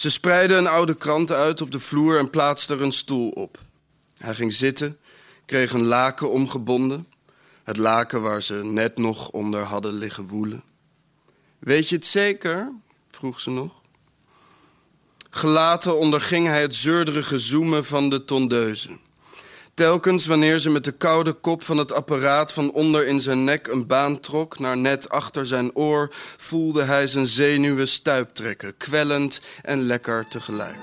Ze spreidde een oude krant uit op de vloer en plaatste er een stoel op. Hij ging zitten, kreeg een laken omgebonden. Het laken waar ze net nog onder hadden liggen woelen. Weet je het zeker? vroeg ze nog. Gelaten onderging hij het zeurderige zoemen van de tondeuze. Telkens wanneer ze met de koude kop van het apparaat van onder in zijn nek een baan trok naar net achter zijn oor, voelde hij zijn zenuwen stuiptrekken, kwellend en lekker tegelijk.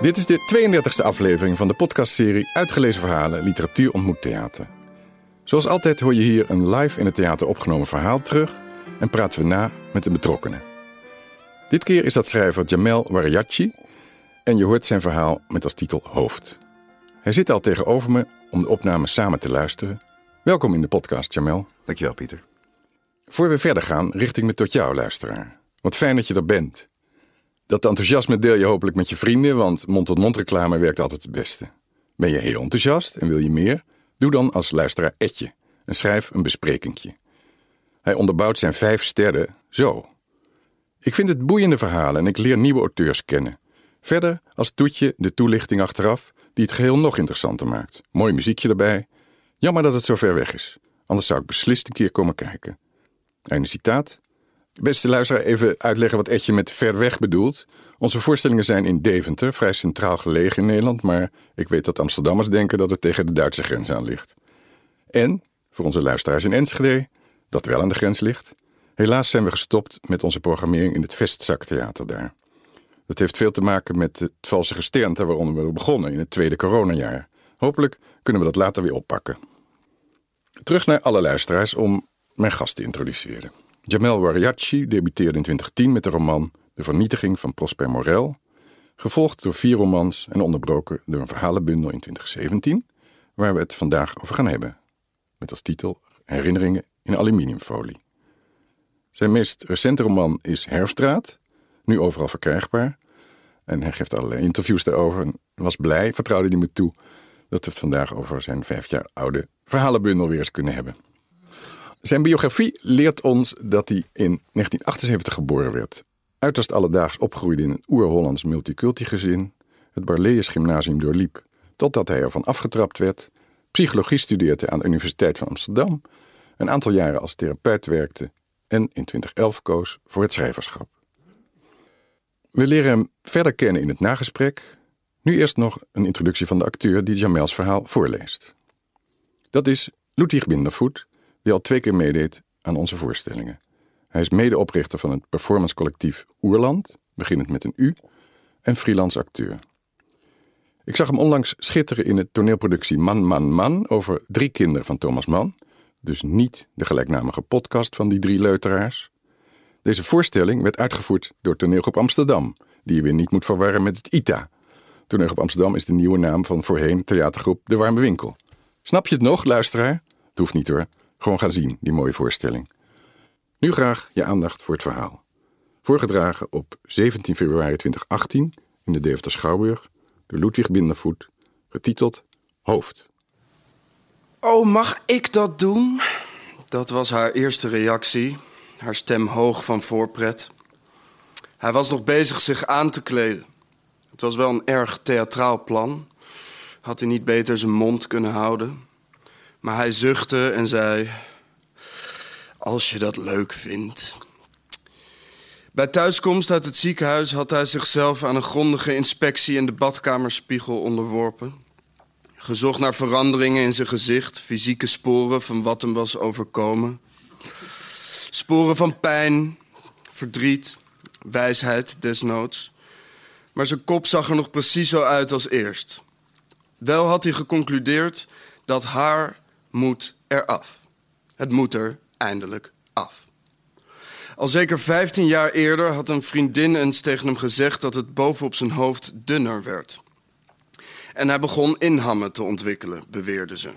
Dit is de 32e aflevering van de podcastserie Uitgelezen Verhalen Literatuur ontmoet theater. Zoals altijd hoor je hier een live in het theater opgenomen verhaal terug en praten we na met de betrokkenen. Dit keer is dat schrijver Jamel Wariachi en je hoort zijn verhaal met als titel Hoofd. Hij zit al tegenover me om de opname samen te luisteren. Welkom in de podcast, Jamel. Dankjewel, Pieter. Voor we verder gaan, richt ik me tot jou, luisteraar. Wat fijn dat je er bent. Dat enthousiasme deel je hopelijk met je vrienden, want mond-tot-mond reclame werkt altijd het beste. Ben je heel enthousiast en wil je meer? Doe dan als luisteraar Etje en schrijf een besprekingje. Hij onderbouwt zijn vijf sterren zo. Ik vind het boeiende verhalen en ik leer nieuwe auteurs kennen. Verder als toetje de toelichting achteraf, die het geheel nog interessanter maakt. Mooi muziekje erbij. Jammer dat het zo ver weg is, anders zou ik beslist een keer komen kijken. Einde citaat. Beste luisteraar, even uitleggen wat Etje met ver weg bedoelt. Onze voorstellingen zijn in Deventer, vrij centraal gelegen in Nederland, maar ik weet dat Amsterdammers denken dat het tegen de Duitse grens aan ligt. En, voor onze luisteraars in Enschede, dat wel aan de grens ligt. Helaas zijn we gestopt met onze programmering in het Vestzaktheater daar. Dat heeft veel te maken met het valse gesternte waaronder we begonnen in het tweede coronajaar. Hopelijk kunnen we dat later weer oppakken. Terug naar alle luisteraars om mijn gast te introduceren. Jamel Wariachi debuteerde in 2010 met de roman De Vernietiging van Prosper Morel, gevolgd door vier romans en onderbroken door een verhalenbundel in 2017, waar we het vandaag over gaan hebben. Met als titel Herinneringen in aluminiumfolie. Zijn meest recente roman is Herfstraat, nu overal verkrijgbaar. En hij geeft allerlei interviews daarover en was blij, vertrouwde hij me toe, dat we het vandaag over zijn vijf jaar oude verhalenbundel weer eens kunnen hebben. Zijn biografie leert ons dat hij in 1978 geboren werd. Uiterst alledaags opgroeide in een oer-Hollands multiculti-gezin, het Barlees Gymnasium doorliep, totdat hij ervan afgetrapt werd, psychologie studeerde aan de Universiteit van Amsterdam, een aantal jaren als therapeut werkte en in 2011 koos voor het schrijverschap. We leren hem verder kennen in het nagesprek. Nu eerst nog een introductie van de acteur die Jamels verhaal voorleest. Dat is Ludwig Bindervoet, die al twee keer meedeed aan onze voorstellingen. Hij is medeoprichter van het performancecollectief Oerland, beginnend met een U, en freelance acteur. Ik zag hem onlangs schitteren in de toneelproductie Man, Man, Man over drie kinderen van Thomas Mann, dus niet de gelijknamige podcast van die drie leuteraars. Deze voorstelling werd uitgevoerd door Toneelgroep Amsterdam, die je weer niet moet verwarren met het ITA. Toneelgroep Amsterdam is de nieuwe naam van voorheen theatergroep De Warme Winkel. Snap je het nog, luisteraar? Het hoeft niet hoor. Gewoon gaan zien, die mooie voorstelling. Nu graag je aandacht voor het verhaal. Voorgedragen op 17 februari 2018 in de Deventer Schouwburg door Ludwig Bindervoet, getiteld Hoofd. Oh, mag ik dat doen? Dat was haar eerste reactie, haar stem hoog van voorpret. Hij was nog bezig zich aan te kleden. Het was wel een erg theatraal plan. Had hij niet beter zijn mond kunnen houden. Maar hij zuchtte en zei: Als je dat leuk vindt. Bij thuiskomst uit het ziekenhuis had hij zichzelf aan een grondige inspectie in de badkamerspiegel onderworpen. Gezocht naar veranderingen in zijn gezicht, fysieke sporen van wat hem was overkomen. Sporen van pijn, verdriet, wijsheid desnoods. Maar zijn kop zag er nog precies zo uit als eerst. Wel had hij geconcludeerd dat haar moet eraf. Het moet er eindelijk af. Al zeker 15 jaar eerder had een vriendin eens tegen hem gezegd dat het bovenop zijn hoofd dunner werd. En hij begon inhammen te ontwikkelen, beweerde ze.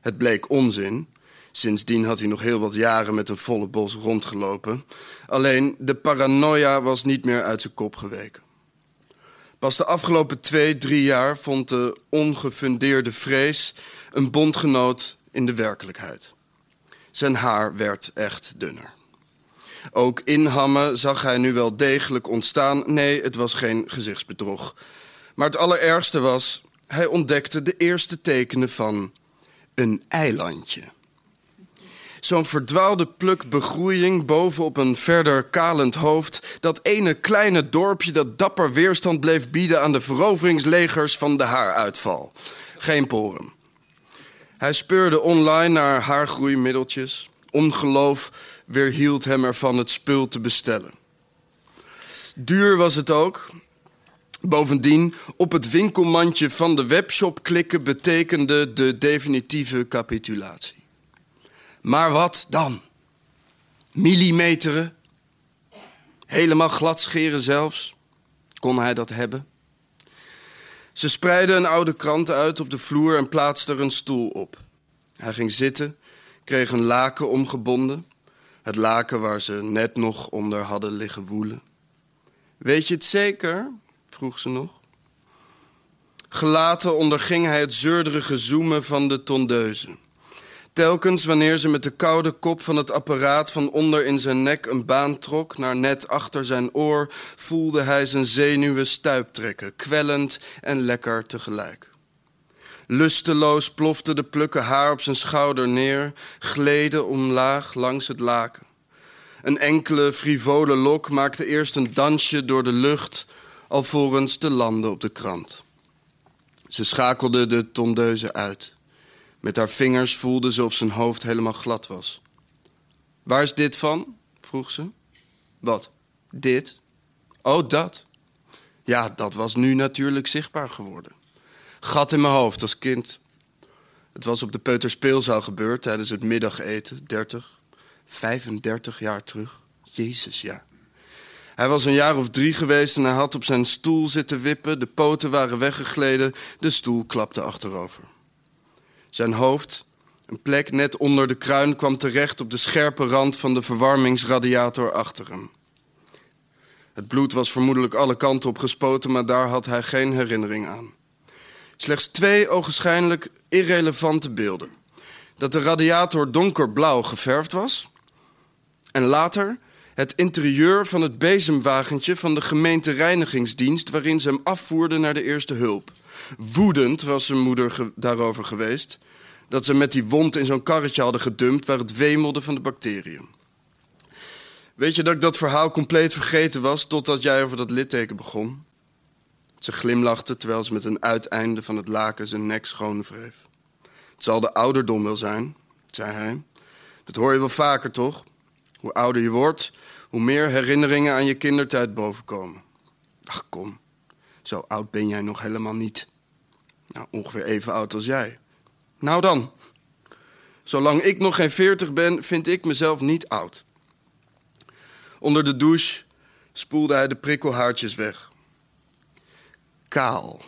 Het bleek onzin. Sindsdien had hij nog heel wat jaren met een volle bos rondgelopen. Alleen de paranoia was niet meer uit zijn kop geweken. Pas de afgelopen twee, drie jaar vond de ongefundeerde vrees een bondgenoot in de werkelijkheid. Zijn haar werd echt dunner. Ook inhammen zag hij nu wel degelijk ontstaan. Nee, het was geen gezichtsbedrog. Maar het allerergste was, hij ontdekte de eerste tekenen van een eilandje. Zo'n verdwaalde pluk begroeiing bovenop een verder kalend hoofd. Dat ene kleine dorpje dat dapper weerstand bleef bieden aan de veroveringslegers van de haaruitval. Geen poren. Hij speurde online naar haargroeimiddeltjes. Ongeloof weerhield hem ervan het spul te bestellen. Duur was het ook. Bovendien, op het winkelmandje van de webshop klikken betekende de definitieve capitulatie. Maar wat dan? Millimeteren? Helemaal glad scheren zelfs? Kon hij dat hebben? Ze spreidde een oude krant uit op de vloer en plaatste er een stoel op. Hij ging zitten, kreeg een laken omgebonden. Het laken waar ze net nog onder hadden liggen woelen. Weet je het zeker? Vroeg ze nog. Gelaten onderging hij het zeurderige zoemen van de tondeuze. Telkens wanneer ze met de koude kop van het apparaat van onder in zijn nek een baan trok naar net achter zijn oor, voelde hij zijn zenuwen stuiptrekken, kwellend en lekker tegelijk. Lusteloos plofte de plukken haar op zijn schouder neer, gleden omlaag langs het laken. Een enkele frivole lok maakte eerst een dansje door de lucht, alvorens te landen op de krant. Ze schakelde de tondeuze uit. Met haar vingers voelde ze of zijn hoofd helemaal glad was. Waar is dit van? vroeg ze. Wat? Dit? Oh, dat. Ja, dat was nu natuurlijk zichtbaar geworden. Gat in mijn hoofd als kind. Het was op de Peuterspeelzaal gebeurd tijdens het middageten, 30, 35 jaar terug. Jezus, ja. Hij was een jaar of drie geweest en hij had op zijn stoel zitten wippen. De poten waren weggegleden, de stoel klapte achterover. Zijn hoofd, een plek net onder de kruin, kwam terecht op de scherpe rand van de verwarmingsradiator achter hem. Het bloed was vermoedelijk alle kanten op gespoten, maar daar had hij geen herinnering aan. Slechts twee ogenschijnlijk irrelevante beelden. Dat de radiator donkerblauw geverfd was en later het interieur van het bezemwagentje van de gemeentereinigingsdienst waarin ze hem afvoerden naar de eerste hulp. Woedend was zijn moeder daarover geweest dat ze met die wond in zo'n karretje hadden gedumpt waar het wemelde van de bacteriën. Weet je dat ik dat verhaal compleet vergeten was totdat jij over dat litteken begon? Ze glimlachte terwijl ze met een uiteinde van het laken zijn nek schoonwreef. Het zal de ouderdom wel zijn, zei hij. Dat hoor je wel vaker, toch? Hoe ouder je wordt, hoe meer herinneringen aan je kindertijd bovenkomen. Ach kom, zo oud ben jij nog helemaal niet. Nou, ongeveer even oud als jij. Nou dan. Zolang ik nog geen veertig ben, vind ik mezelf niet oud. Onder de douche spoelde hij de prikkelhaartjes weg. Kaal.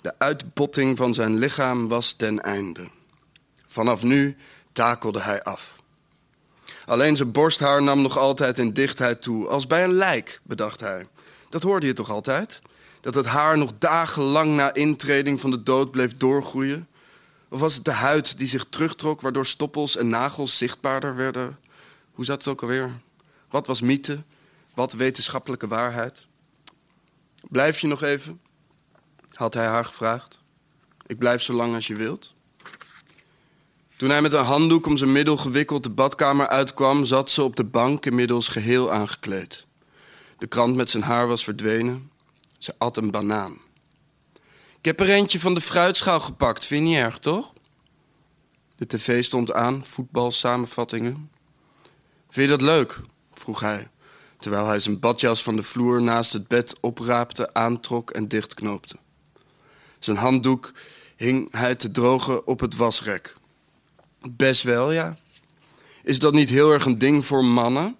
De uitbotting van zijn lichaam was ten einde. Vanaf nu takelde hij af. Alleen zijn borsthaar nam nog altijd in dichtheid toe, als bij een lijk, bedacht hij. Dat hoorde je toch altijd? Dat het haar nog dagenlang na intreding van de dood bleef doorgroeien? Of was het de huid die zich terugtrok, waardoor stoppels en nagels zichtbaarder werden? Hoe zat het ook alweer? Wat was mythe? Wat wetenschappelijke waarheid? Blijf je nog even? had hij haar gevraagd. Ik blijf zo lang als je wilt. Toen hij met een handdoek om zijn middel gewikkeld de badkamer uitkwam, zat ze op de bank inmiddels geheel aangekleed. De krant met zijn haar was verdwenen. Ze at een banaan. Ik heb er eentje van de fruitschaal gepakt, vind je niet erg, toch? De tv stond aan, voetbalsamenvattingen. Vind je dat leuk? vroeg hij, terwijl hij zijn badjas van de vloer naast het bed opraapte, aantrok en dichtknoopte. Zijn handdoek hing hij te drogen op het wasrek. Best wel, ja. Is dat niet heel erg een ding voor mannen?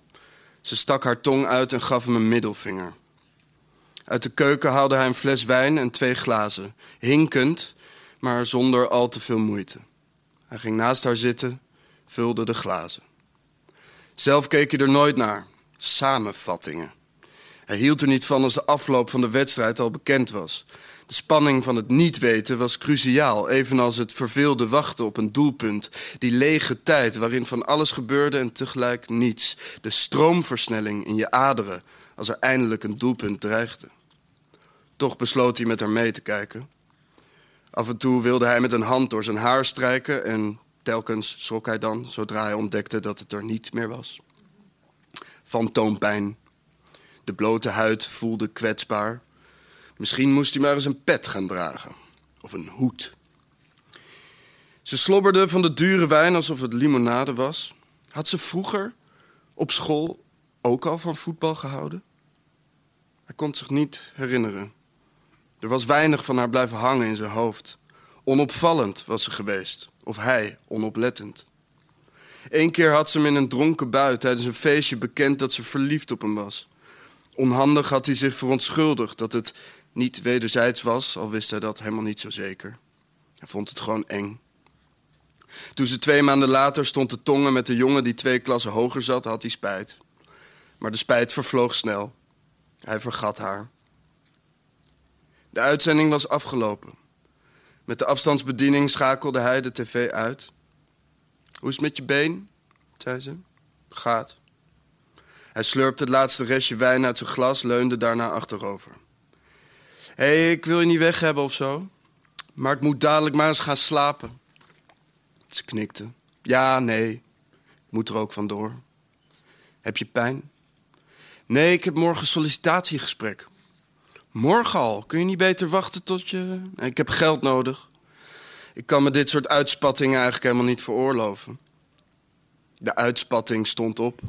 Ze stak haar tong uit en gaf hem een middelvinger. Uit de keuken haalde hij een fles wijn en twee glazen, hinkend, maar zonder al te veel moeite. Hij ging naast haar zitten, vulde de glazen. Zelf keek hij er nooit naar. Samenvattingen. Hij hield er niet van als de afloop van de wedstrijd al bekend was. De spanning van het niet weten was cruciaal, evenals het verveelde wachten op een doelpunt. Die lege tijd waarin van alles gebeurde en tegelijk niets. De stroomversnelling in je aderen als er eindelijk een doelpunt dreigde. Toch besloot hij met haar mee te kijken. Af en toe wilde hij met een hand door zijn haar strijken en telkens schrok hij dan zodra hij ontdekte dat het er niet meer was. Fantoompijn. De blote huid voelde kwetsbaar. Misschien moest hij maar eens een pet gaan dragen. Of een hoed. Ze slobberde van de dure wijn alsof het limonade was. Had ze vroeger op school ook al van voetbal gehouden? Hij kon zich niet herinneren. Er was weinig van haar blijven hangen in zijn hoofd. Onopvallend was ze geweest, of hij onoplettend. Eén keer had ze hem in een dronken bui tijdens een feestje bekend dat ze verliefd op hem was. Onhandig had hij zich verontschuldigd dat het niet wederzijds was, al wist hij dat helemaal niet zo zeker. Hij vond het gewoon eng. Toen ze twee maanden later stond te tongen met de jongen die twee klassen hoger zat, had hij spijt. Maar de spijt vervloog snel. Hij vergat haar. De uitzending was afgelopen. Met de afstandsbediening schakelde hij de tv uit. Hoe is het met je been? zei ze. Gaat. Hij slurpte het laatste restje wijn uit zijn glas, leunde daarna achterover. Hé, ik wil je niet weg hebben of zo. Maar ik moet dadelijk maar eens gaan slapen. Ze knikte. Ja, nee. Ik moet er ook vandoor. Heb je pijn? Nee, ik heb morgen sollicitatiegesprek. Morgen al? Kun je niet beter wachten tot je... Ik heb geld nodig. Ik kan me dit soort uitspattingen eigenlijk helemaal niet veroorloven. De uitspatting stond op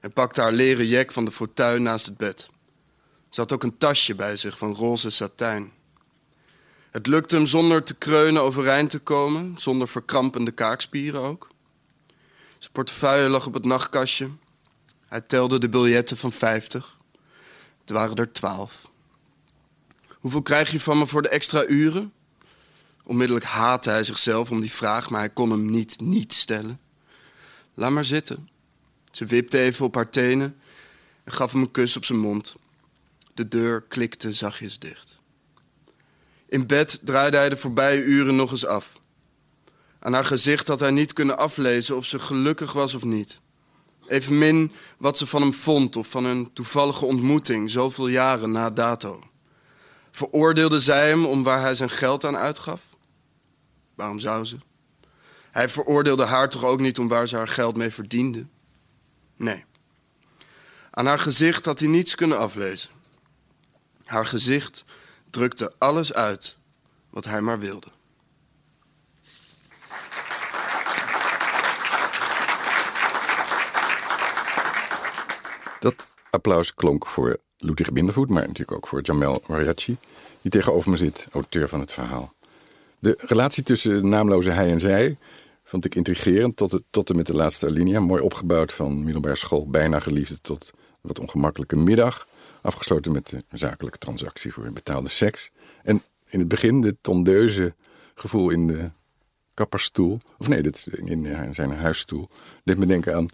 en pakte haar leren jek van de fauteuil naast het bed. Ze had ook een tasje bij zich van roze satijn. Het lukte hem zonder te kreunen overeind te komen, zonder verkrampende kaakspieren ook. Zijn portefeuille lag op het nachtkastje. Hij telde de biljetten van vijftig. Het waren er twaalf. Hoeveel krijg je van me voor de extra uren? Onmiddellijk haatte hij zichzelf om die vraag, maar hij kon hem niet niet stellen. Laat maar zitten. Ze wipte even op haar tenen en gaf hem een kus op zijn mond. De deur klikte zachtjes dicht. In bed draaide hij de voorbije uren nog eens af. Aan haar gezicht had hij niet kunnen aflezen of ze gelukkig was of niet. Evenmin wat ze van hem vond of van hun toevallige ontmoeting zoveel jaren na dato. Veroordeelde zij hem om waar hij zijn geld aan uitgaf? Waarom zou ze? Hij veroordeelde haar toch ook niet om waar ze haar geld mee verdiende? Nee. Aan haar gezicht had hij niets kunnen aflezen. Haar gezicht drukte alles uit wat hij maar wilde. Dat applaus klonk voor Ludwig Bindervoet, maar natuurlijk ook voor Jamel Mariachi, die tegenover me zit, auteur van het verhaal. De relatie tussen naamloze hij en zij vond ik intrigerend tot, het, tot en met de laatste alinea. Mooi opgebouwd van middelbare school, bijna geliefde tot wat ongemakkelijke middag. Afgesloten met de zakelijke transactie voor betaalde seks. En in het begin de tondeuze gevoel in de kapperstoel. Of nee, dit, in zijn huisstoel. Deed me denken aan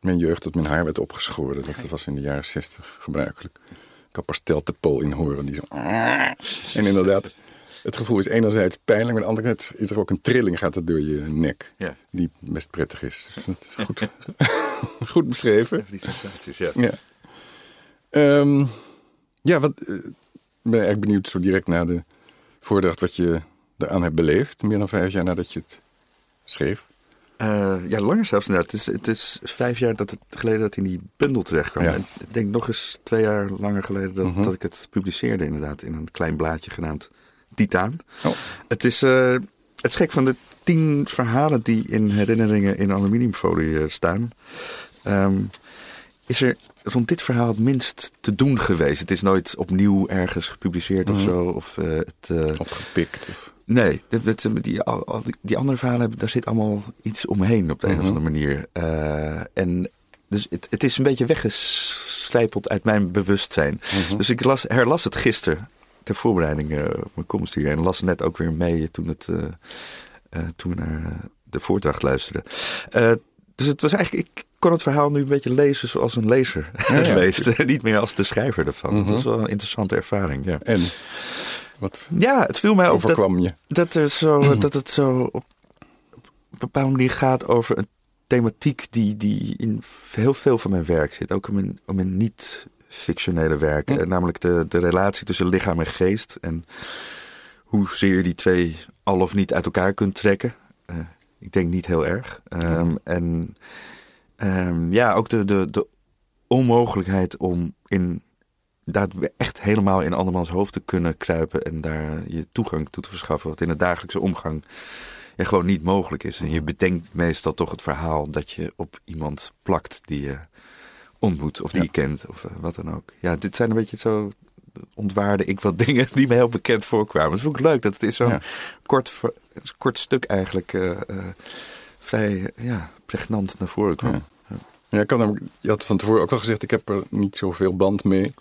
mijn jeugd dat mijn haar werd opgeschoren. Dat was in de jaren zestig gebruikelijk. Kappers telt pol in horen. Die zo... En inderdaad, het gevoel is enerzijds pijnlijk, maar anderzijds is er ook een trilling gaat er door je nek. Ja. Die best prettig is. Dus dat is goed, goed beschreven. Die sensaties, ja. Ja, um, ja wat, uh, ben eigenlijk benieuwd zo direct na de voordracht wat je eraan hebt beleefd. Meer dan vijf jaar nadat je het schreef. Uh, ja, langer zelfs inderdaad. Het is, het is vijf jaar dat het geleden dat in die bundel terecht kwam. Ja. En ik denk nog eens twee jaar langer geleden dat, uh -huh. dat ik het publiceerde inderdaad. In een klein blaadje genaamd Titaan. Oh. Het is uh, het schrik van de tien verhalen die in herinneringen in aluminiumfolie staan. Um, is er rond dit verhaal het minst te doen geweest? Het is nooit opnieuw ergens gepubliceerd mm of zo? Of, uh, het, uh, Opgepikt? Of... Nee, die, al, die, andere verhalen, daar zit allemaal iets omheen op de mm -hmm. een of andere manier. Uh, en dus het, het is een beetje weggeslijpeld uit mijn bewustzijn. Mm -hmm. Dus ik las, herlas het gisteren ter voorbereiding op mijn komst hier. En las net ook weer mee toen, het, toen we naar de voordracht luisterden. dus het was eigenlijk, ik kon het verhaal nu een beetje lezen zoals een lezer ja, leest. Niet meer als de schrijver ervan. Mm -hmm. Dat is wel een interessante ervaring. Ja. En? Wat ja, het viel mij op dat, je? dat, er zo, dat het zo op, een bepaalde manier gaat over een thematiek die, die in heel veel van mijn werk zit. Ook om in, om in niet-fictionele werken. Hm. Eh, Namelijk de, de relatie tussen lichaam en geest. En hoezeer je die twee al of niet uit elkaar kunt trekken. Eh, ik denk niet heel erg. Ehm, En ehm, ja, ook de, de, de onmogelijkheid om in daar echt helemaal in andermans hoofd te kunnen kruipen en daar je toegang toe te verschaffen, wat in de dagelijkse omgang ja, gewoon niet mogelijk is. En je bedenkt meestal toch het verhaal dat je op iemand plakt die je ontmoet of die Ja. je kent of eh, wat dan ook. Ja, dit zijn een beetje zo ontwaarde ik wat dingen die me heel bekend voorkwamen. Dat vond ik leuk dat het is zo'n Ja. kort, kort stuk eigenlijk eh, eh, vrij ja, pregnant naar voren kwam. Ja. Ja, ik had namelijk, je had van tevoren ook al gezegd, ik heb er niet zoveel band mee.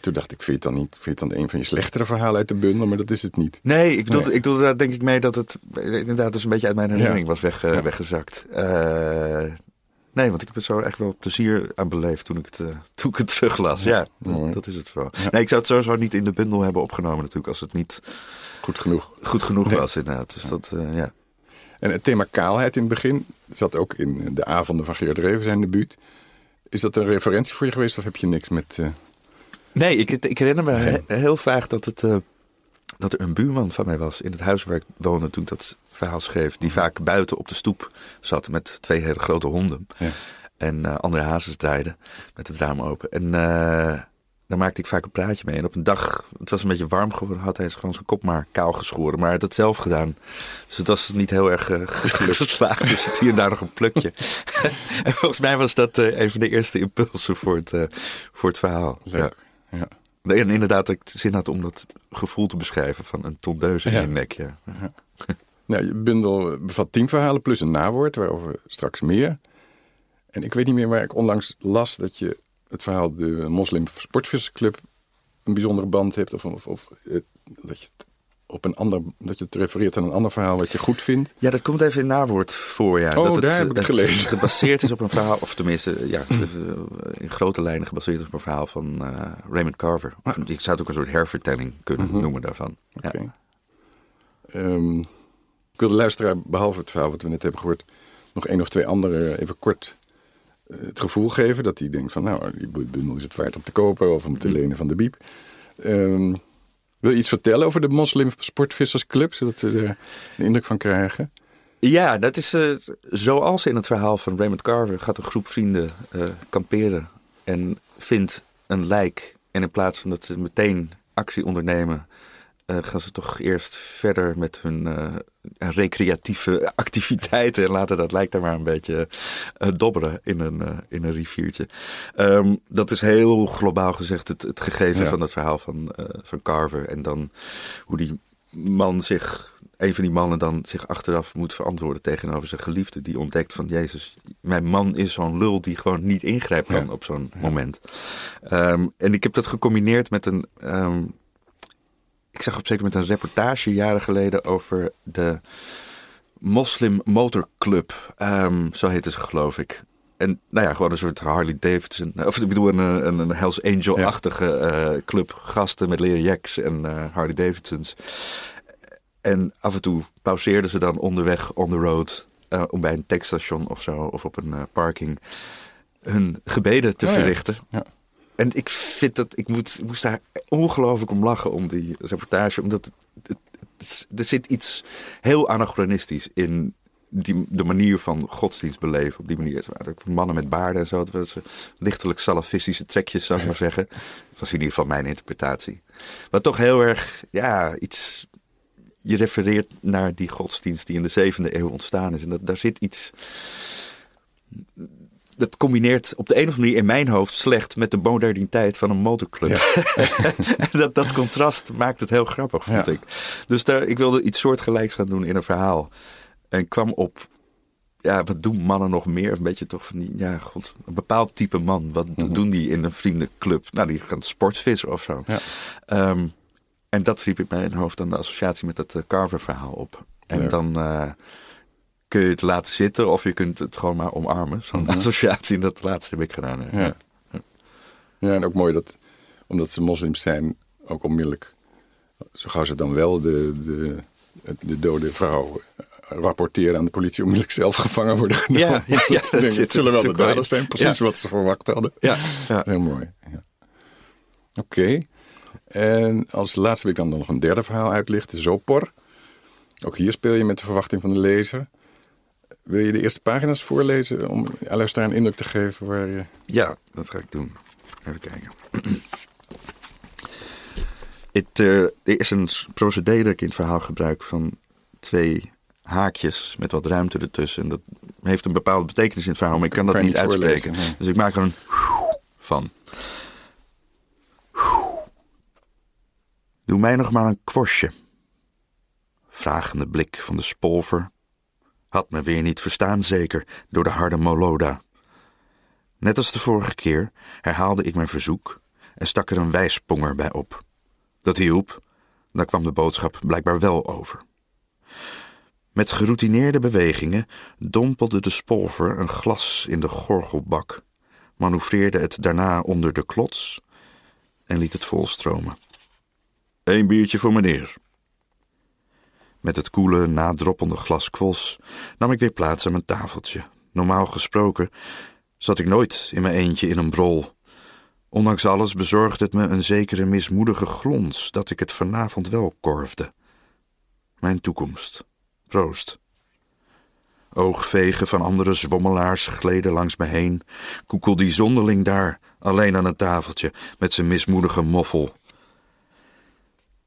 Toen dacht ik, vind je het dan niet? Vind je het dan een van je slechtere verhalen uit de bundel? Maar dat is het niet. Nee, ik bedoel, Nee. ik bedoel daar denk ik mee dat het inderdaad dus een beetje uit mijn herinnering Ja. was weg, eh, Ja. weggezakt. Eh, nee, want ik heb er zo echt wel plezier aan beleefd toen ik het, eh, toen ik het teruglas. Ja, dat, dat is het wel. Ja. Nee, ik zou het sowieso niet in de bundel hebben opgenomen natuurlijk als het niet Goed genoeg. goed genoeg Nee. was inderdaad. Dus dat, eh, ja. En het thema kaalheid in het begin zat ook in de avonden van Geert Reven, zijn debuut. Is dat een referentie voor je geweest of heb je niks met... eh, Nee, ik, ik herinner me he- heel vaag dat, het, eh, dat er een buurman van mij was in het huis waar ik woonde toen ik dat verhaal schreef. Die vaak buiten op de stoep zat met twee hele grote honden. Ja. En eh, andere hazes draaiden met het raam open. En daar maakte ik vaak een praatje mee. En op een dag, het was een beetje warm geworden, had hij gewoon zijn kop maar kaal geschoren. Maar hij had het zelf gedaan. Dus het was niet heel erg eh, geslaagd. Dus zit hier en daar nog een plukje. en volgens mij was dat eh, een van de eerste impulsen voor het, eh, voor het verhaal. Ja. leuk. Ja. En inderdaad, ik zin had om dat gevoel te beschrijven van een tondeus in je nek. Ja. Nou, je bundel bevat tien verhalen plus een nawoord, waarover straks meer. En ik weet niet meer waar ik onlangs las dat je het verhaal de Moslim Sportvissersclub een bijzondere band hebt. Of, of, of eh, dat, je het op een ander, dat je het refereert aan een ander verhaal wat je goed vindt. Ja, dat komt even in nawoord voor. Ja. Oh, dat daar heb ik het gelezen. gebaseerd is op een verhaal, of tenminste, ja, eh, in grote lijnen gebaseerd is op een verhaal van eh, Raymond Carver. Of, ik zou het ook een soort hervertelling kunnen noemen daarvan. Ja. Oké. Ehm, ik wil de luisteraar, behalve het verhaal wat we net hebben gehoord, nog één of twee andere even kort eh, het gevoel geven. Dat hij denkt van, nou, die bundel is het waard om te kopen of om te lenen van de Biep. Ehm, wil je iets vertellen over de Moslim Sportvissersclub, zodat ze er een indruk van krijgen? Ja, dat is eh, zoals in het verhaal van Raymond Carver gaat een groep vrienden eh, kamperen en vindt een lijk. En in plaats van dat ze meteen actie ondernemen, eh, gaan ze toch eerst verder met hun eh, recreatieve activiteiten en laten dat lijk daar maar een beetje eh, dobberen in een, in een riviertje. Ehm, dat is heel globaal gezegd het, het gegeven Ja. van het verhaal van, van Carver. En dan hoe die man zich, een van die mannen dan zich achteraf moet verantwoorden tegenover zijn geliefde. Die ontdekt van, Jezus, mijn man is zo'n lul die gewoon niet ingrijpt kan Ja. op zo'n moment. Ehm, en ik heb dat gecombineerd met een, ehm, ik zag op zeker met een reportage jaren geleden over de Moslim Motor Club. Ehm, zo heette ze geloof ik. En nou ja, gewoon een soort Harley Davidson. Of ik bedoel, een, een, een Hells Angel-achtige eh, club. Gasten met leren jacks en eh, Harley Davidsons. En af en toe pauzeerden ze dan onderweg on the road. eh, om bij een tankstation of zo, of op een parking, hun gebeden te Oh ja. verrichten. Ja. En ik vind dat, ik, moet, ik moest daar ongelooflijk om lachen om die reportage. Omdat het, het- het is- er zit iets heel anachronistisch in die, de manier van godsdienst beleven. Op die manier. Mannen met baarden en zo. Lichtelijk salafistische trekjes, zou ik maar zeggen. Dat was in ieder geval mijn interpretatie. Maar toch heel erg, ja, iets... Je refereert naar die godsdienst die in de zevende eeuw ontstaan is. En dat, daar zit iets dat combineert op de een of andere manier in mijn hoofd slecht met de moderniteit van een motorclub. Dat, dat contrast maakt het heel grappig, vond Ja. ik. Dus daar, ik wilde iets soortgelijks gaan doen in een verhaal. En kwam op, ja, wat doen mannen nog meer? Een beetje toch van die, ja, god, een bepaald type man. Wat doen die in een vriendenclub? Nou, die gaan sportvissen of zo. Ja. Ehm, en dat riep in mijn hoofd dan de associatie met dat eh, Carver-verhaal op. En dan eh, kun je het laten zitten of je kunt het gewoon maar omarmen. Zo'n associatie, en dat laatste heb ik gedaan. ja. Ja. Ja, en ook mooi dat, omdat ze moslims zijn, ook onmiddellijk zo gauw ze dan wel de, de, de dode vrouw rapporteren aan de politie onmiddellijk zelf gevangen worden genomen. Ja, ja, ja dat, dat zullen wel de daders zijn, precies Ja. wat ze verwacht hadden. Ja, ja. Heel mooi. Ja. Oké. En als laatste wil ik dan nog een derde verhaal uitlichten, Zopor. Ook hier speel je met de verwachting van de lezer. Wil je de eerste pagina's voorlezen om aan luisteraar een indruk te geven waar je... Ja, dat ga ik doen. Even kijken. Het, eh, er is een procedé dat ik in het verhaal gebruik van twee haakjes met wat ruimte ertussen. En dat heeft een bepaalde betekenis in het verhaal, maar ik kan dat Kan niet uitspreken. nee. Dus ik maak er een van. Doe mij nog maar een kwostje. Vragende blik van de spolver. Had me weer niet verstaan, zeker, door de harde Moloda. Net als de vorige keer herhaalde ik mijn verzoek en stak er een wijsponger bij op. Dat hielp, daar kwam de boodschap blijkbaar wel over. Met geroutineerde bewegingen dompelde de spolver een glas in de gorgelbak, manoeuvreerde het daarna onder de klots en liet het volstromen. Eén biertje voor meneer. Met het koele, nadroppende glas kwos nam ik weer plaats aan mijn tafeltje. Normaal gesproken zat ik nooit in mijn eentje in een brol. Ondanks alles bezorgde het me een zekere mismoedige glons dat ik het vanavond wel korfde. Mijn toekomst. Proost. Oogvegen van andere zwommelaars gleden langs me heen. Koekel die zonderling daar, alleen aan een tafeltje, met zijn mismoedige moffel.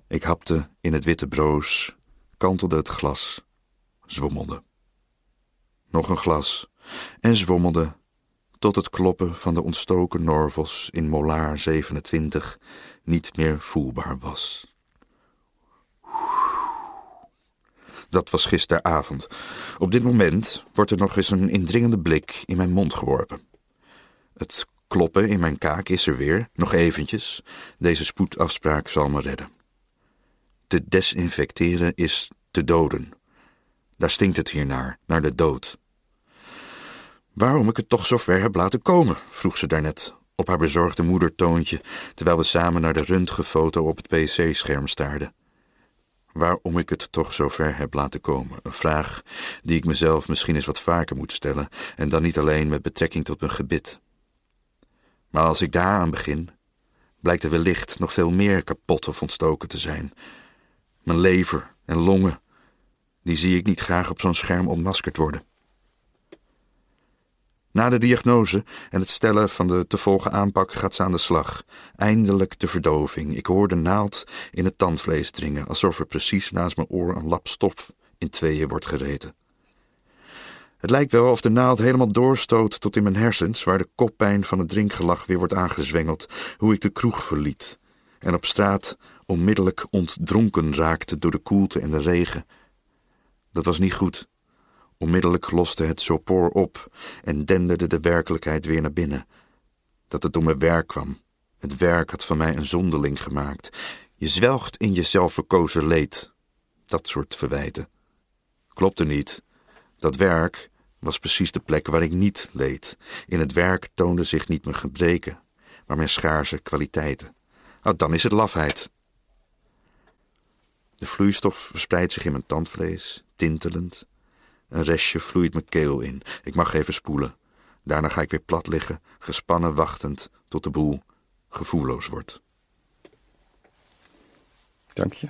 Ik hapte in het witte broos, kantelde het glas, zwommelde. Nog een glas en zwommelde tot het kloppen van de ontstoken Norvos in Molaar 27 niet meer voelbaar was. Dat was gisteravond. Op dit moment wordt er nog eens een indringende blik in mijn mond geworpen. Het kloppen in mijn kaak is er weer, nog eventjes. Deze spoedafspraak zal me redden. Te desinfecteren is te doden. Daar stinkt het hier naar, naar de dood. Waarom ik het toch zo ver heb laten komen, vroeg ze daarnet op haar bezorgde moedertoontje, terwijl we samen naar de röntgenfoto op het pc-scherm staarden. Waarom ik het toch zo ver heb laten komen, een vraag die ik mezelf misschien eens wat vaker moet stellen, en dan niet alleen met betrekking tot mijn gebit. Maar als ik daaraan begin, blijkt er wellicht nog veel meer kapot of ontstoken te zijn. Mijn lever en longen, die zie ik niet graag op zo'n scherm ontmaskerd worden. Na de diagnose en het stellen van de te volgen aanpak gaat ze aan de slag. Eindelijk de verdoving. Ik hoor de naald in het tandvlees dringen, alsof er precies naast mijn oor een lap stof in tweeën wordt gereten. Het lijkt wel of de naald helemaal doorstoot tot in mijn hersens, waar de koppijn van het drinkgelach weer wordt aangezwengeld, hoe ik de kroeg verliet en op straat onmiddellijk ontdronken raakte door de koelte en de regen. Dat was niet goed. Onmiddellijk loste het sopor op en denderde de werkelijkheid weer naar binnen. Dat het door mijn werk kwam. Het werk had van mij een zonderling gemaakt. Je zwelgt in jezelf verkozen leed. Dat soort verwijten. Klopte niet. Dat werk was precies de plek waar ik niet leed. In het werk toonde zich niet mijn gebreken, maar mijn schaarse kwaliteiten. Ah, dan is het lafheid. De vloeistof verspreidt zich in mijn tandvlees, tintelend. Een restje vloeit mijn keel in. Ik mag even spoelen. Daarna ga ik weer plat liggen, gespannen wachtend tot de boel gevoelloos wordt. Dank je.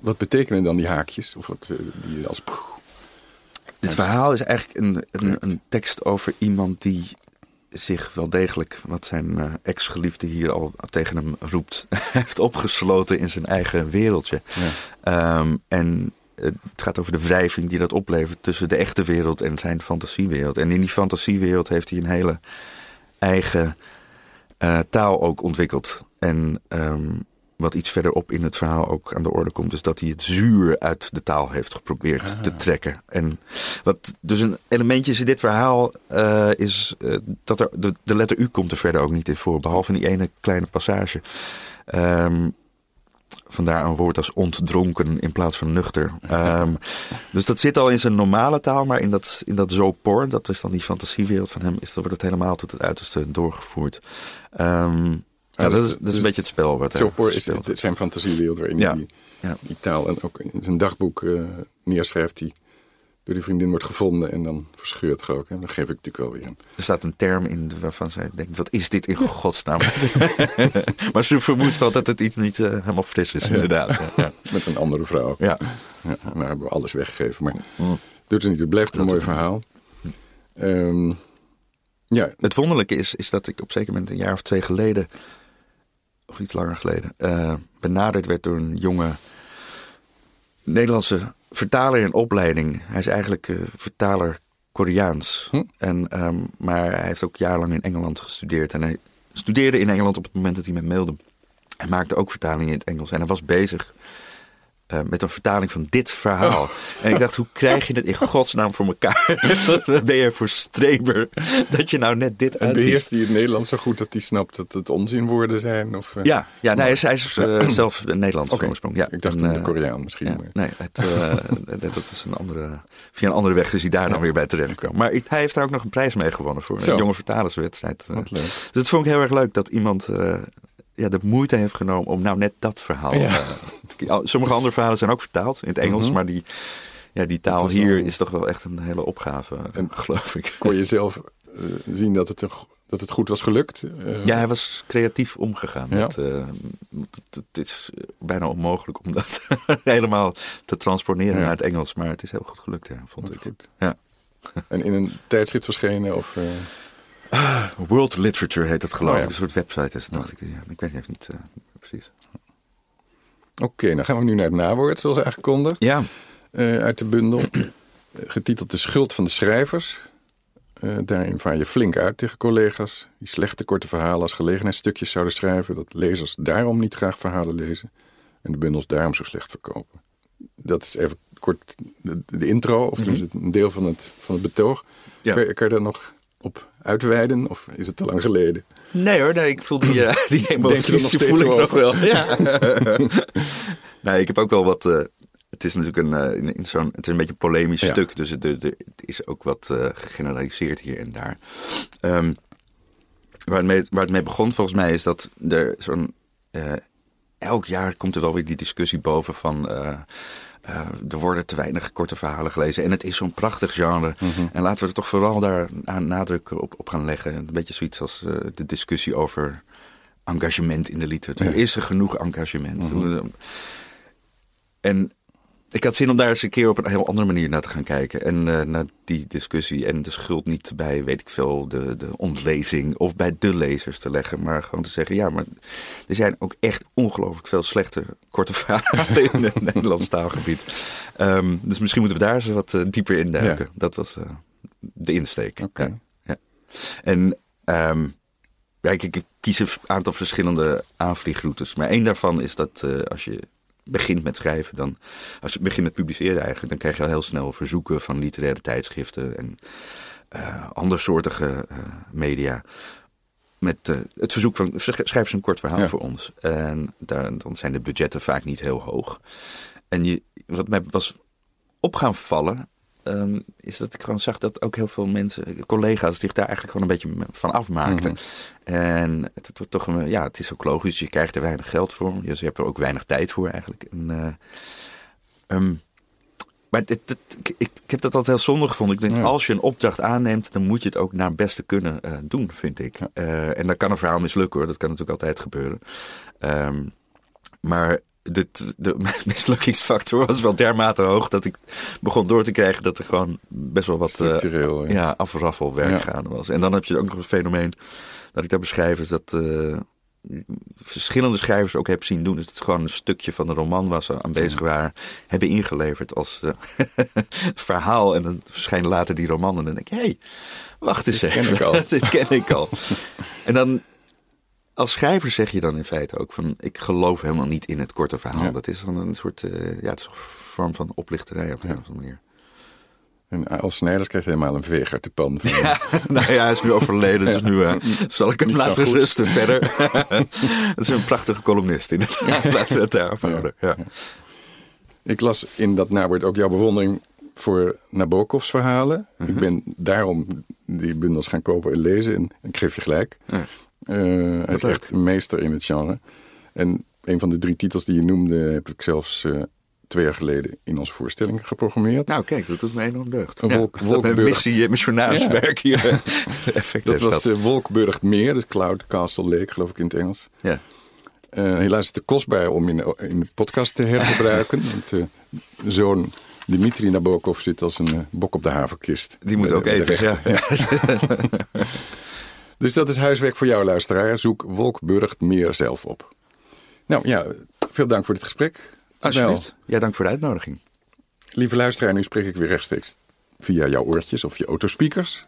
Wat betekenen dan die haakjes? Of wat eh, die als... Dit verhaal is eigenlijk een, een, een tekst over iemand die zich wel degelijk, wat zijn eh, ex-geliefde hier al tegen hem roept, heeft opgesloten in zijn eigen wereldje. Ja. Ehm, en het gaat over de wrijving die dat oplevert tussen de echte wereld en zijn fantasiewereld. En in die fantasiewereld heeft hij een hele eigen eh, taal ook ontwikkeld. En ehm, wat iets verderop in het verhaal ook aan de orde komt, is dat hij het zuur uit de taal heeft geprobeerd te trekken. En wat dus een elementje is in dit verhaal eh, is eh, dat er de, de letter U komt er verder ook niet in voor, behalve in die ene kleine passage. Ehm, Vandaar een woord als ontdronken in plaats van nuchter. Ehm, dus dat zit al in zijn normale taal, maar in dat, in dat zopor, dat is dan die fantasiewereld van hem, is, dan wordt het helemaal tot het uiterste doorgevoerd. Ehm, Ja, dat, is, dat is een beetje het spel. Wat is, is zijn fantasiewereld waarin ja. hij die, die, taal en ook in zijn dagboek uh, neerschrijft. Die door die vriendin wordt gevonden en dan verscheurt ook. En dan geef ik natuurlijk wel weer een. Er staat een term in waarvan zij denkt, wat is dit in godsnaam? maar ze vermoedt wel dat het iets niet uh, helemaal fris is, inderdaad. Ja. Met een andere vrouw. Ja. ja. Nou hebben we alles weggegeven, maar mm. doet het niet. Het blijft een mooi verhaal. Um, ja. Het wonderlijke is, is dat ik op zeker moment een jaar of twee geleden, of iets langer geleden, uh, benaderd werd door een jonge Nederlandse vertaler in opleiding. Hij is eigenlijk uh, vertaler Koreaans. Hm? En, um, maar hij heeft ook jarenlang in Engeland gestudeerd. En hij studeerde in Engeland op het moment dat hij me mailde. Hij maakte ook vertalingen in het Engels. En hij was bezig uh, met een vertaling van dit verhaal. Oh. En ik dacht, hoe krijg je het in godsnaam voor elkaar? Wat ben je voor streber dat je nou net dit? En beheerst hij het Nederlands zo goed dat hij snapt dat het onzinwoorden zijn? Of, uh, ja, ja nee, hij is, uh, zelf Nederlands okay. oorsprong. Ja. Ik dacht en, de Koreaan misschien. Ja, nee, het, dat is een andere, via een andere weg is hij daar ja. dan weer bij terechtgekomen. Maar hij heeft daar ook nog een prijs mee gewonnen voor een jonge vertalerswedstrijd. Dus dat vond ik heel erg leuk dat iemand ja, de moeite heeft genomen om nou net dat verhaal. Ja. Uh, sommige andere verhalen zijn ook vertaald in het Engels, mhm. maar die, ja, die taal hier is toch wel echt een hele opgave, en, geloof ik. Kon je zelf uh, zien dat het, dat het goed was gelukt? Uh, ja, hij was creatief omgegaan. Ja. Met, het, het, is bijna onmogelijk om dat helemaal te transponeren ja. naar het Engels, maar het is heel goed gelukt, ja, vond ik. Goed. Ja. En in een tijdschrift verschenen? Of, Ah, World Literature heet het geloof oh, ik. Een soort website is dacht ik. Ja, ik weet even niet uh, precies. Oké, okay, dan gaan we nu naar het nawoord, zoals aangekondigd. Ja. Uh, uit de bundel. Getiteld De Schuld van de Schrijvers. Uh, daarin vaar je flink uit tegen collega's die slechte korte verhalen als gelegenheidsstukjes zouden schrijven. Dat lezers daarom niet graag verhalen lezen. En de bundels daarom zo slecht verkopen. Dat is even kort de, de intro, of mm -hmm. het een deel van het, van het betoog. Ja. Kan, kan je daar nog op uitweiden? Of is het te lang geleden? Nee hoor, nee, ik voel die, uh, die emoties nog voel ik nog wel. Ja. nee, ik heb ook wel wat... Uh, het is natuurlijk een, uh, in, in zo'n, het is een beetje een polemisch ja. stuk. Dus het, het, is ook wat gegeneraliseerd hier en daar. Um, waar, het mee, waar het mee begon volgens mij is dat er zo'n... elk jaar komt er wel weer die discussie boven van uh, er worden te weinig korte verhalen gelezen. En het is zo'n prachtig genre. Mhm. En laten we er toch vooral daar aan nadruk op, op gaan leggen. Een beetje zoiets als uh, de discussie over engagement in de literatuur. Is er genoeg engagement? Mhm. En ik had zin om daar eens een keer op een heel andere manier naar te gaan kijken. En uh, naar die discussie en de schuld niet bij, weet ik veel, de, de ontlezing of bij de lezers te leggen. Maar gewoon te zeggen, ja, maar er zijn ook echt ongelooflijk veel slechte korte verhalen in het Nederlands taalgebied. Um, dus misschien moeten we daar eens wat uh, dieper in duiken. Ja. Dat was uh, de insteek. Okay. Ja. En um, ja, ik, ik, kies een aantal verschillende aanvliegroutes. Maar één daarvan is dat als je begint met schrijven, dan, als je begint met publiceren eigenlijk, dan krijg je al heel snel verzoeken van literaire tijdschriften en uh, andersoortige uh, media. Met uh, het verzoek van schrijf eens een kort verhaal ja. voor ons. En daar, dan zijn de budgetten vaak niet heel hoog. En je, wat mij was op gaan vallen, um, is dat ik gewoon zag dat ook heel veel mensen, collega's, zich daar eigenlijk gewoon een beetje van afmaakten. Mm -hmm. En het, het, wordt toch een, ja, het is ook logisch, je krijgt er weinig geld voor. Dus je hebt er ook weinig tijd voor eigenlijk. En, uh, um, maar dit, dit, ik, ik, heb dat altijd heel zonde gevonden. Ik denk, ja. als je een opdracht aanneemt, dan moet je het ook naar het beste kunnen uh, doen, vind ik. Ja. Uh, en dan kan een verhaal mislukken hoor, dat kan natuurlijk altijd gebeuren. Um, maar de, de mislukkingsfactor was wel dermate hoog dat ik begon door te krijgen dat er gewoon best wel wat uh, ja. afraffelwerk ja. gaande was. En dan heb je ook nog een fenomeen dat ik daar beschrijf, is dat uh, verschillende schrijvers ook heb zien doen. Dus het gewoon een stukje van de roman waar ze aanwezig waren, hebben ingeleverd als uh, verhaal. En dan verschijnen later die roman en dan denk ik, hé, hey, wacht eens even. Ken ik al. Dit ken ik al. en dan als schrijver zeg je dan in feite ook van ik geloof helemaal niet in het korte verhaal. Ja. Dat is dan een soort uh, ja, het is een vorm van oplichterij op een ja. of andere manier. En als Snijders krijgt helemaal een veeg uit de pan. Van ja, nou ja, hij is nu overleden, dus nu uh, zal ik hem laten rusten verder. dat is een prachtige columnist inderdaad. Laten we het daarop houden. Ja. Ik las in dat nawoord ook jouw bewondering voor Nabokovs verhalen. Ik mhm. ben daarom die bundels gaan kopen en lezen en ik geef je gelijk. Uh, hij is echt een meester in het genre. En een van de drie titels die je noemde, heb ik zelfs uh, twee jaar geleden in onze voorstelling geprogrammeerd. Nou, kijk, dat doet me enorm deugd. Een wolk, ja, wolkburg... missie, missionaarswerk ja. hier. Effect dat was uh, Wolkburg Meer, dus Cloud Castle Lake, geloof ik in het Engels. Ja. Uh, helaas is het te kostbaar om in, in de podcast te hergebruiken. want uh, zo'n Dimitri Nabokov zit als een bok op de haverkist. Die moet ook eten, ja. Dus dat is huiswerk voor jou, luisteraar. Zoek Wolkburg Meer zelf op. Nou ja, veel dank voor dit gesprek. Alsjeblieft. Ja, dank voor de uitnodiging. Lieve luisteraar, nu spreek ik weer rechtstreeks via jouw oortjes of je autospeakers.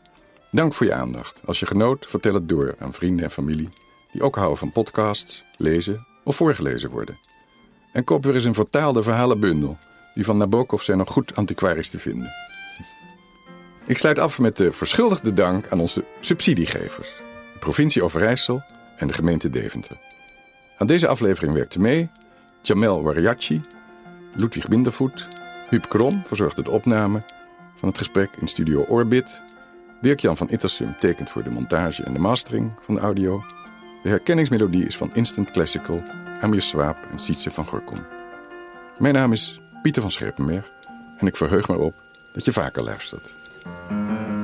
Dank voor je aandacht. Als je genoot, vertel het door aan vrienden en familie die ook houden van podcasts, lezen of voorgelezen worden. En koop weer eens een vertaalde verhalenbundel. Die van Nabokov zijn nog goed antiquarisch te vinden. Ik sluit af met de verschuldigde dank aan onze subsidiegevers. De provincie Overijssel en de gemeente Deventer. Aan deze aflevering werkte mee Jamel Wariachi, Ludwig Bindervoet, Huub Kron verzorgde de opname van het gesprek in studio Orbit. Dirk-Jan van Ittersum tekent voor de montage en de mastering van de audio. De herkenningsmelodie is van Instant Classical, Amir Swaap en Sietse van Gorkom. Mijn naam is Pieter van Scherpenberg en ik verheug me op dat je vaker luistert. Música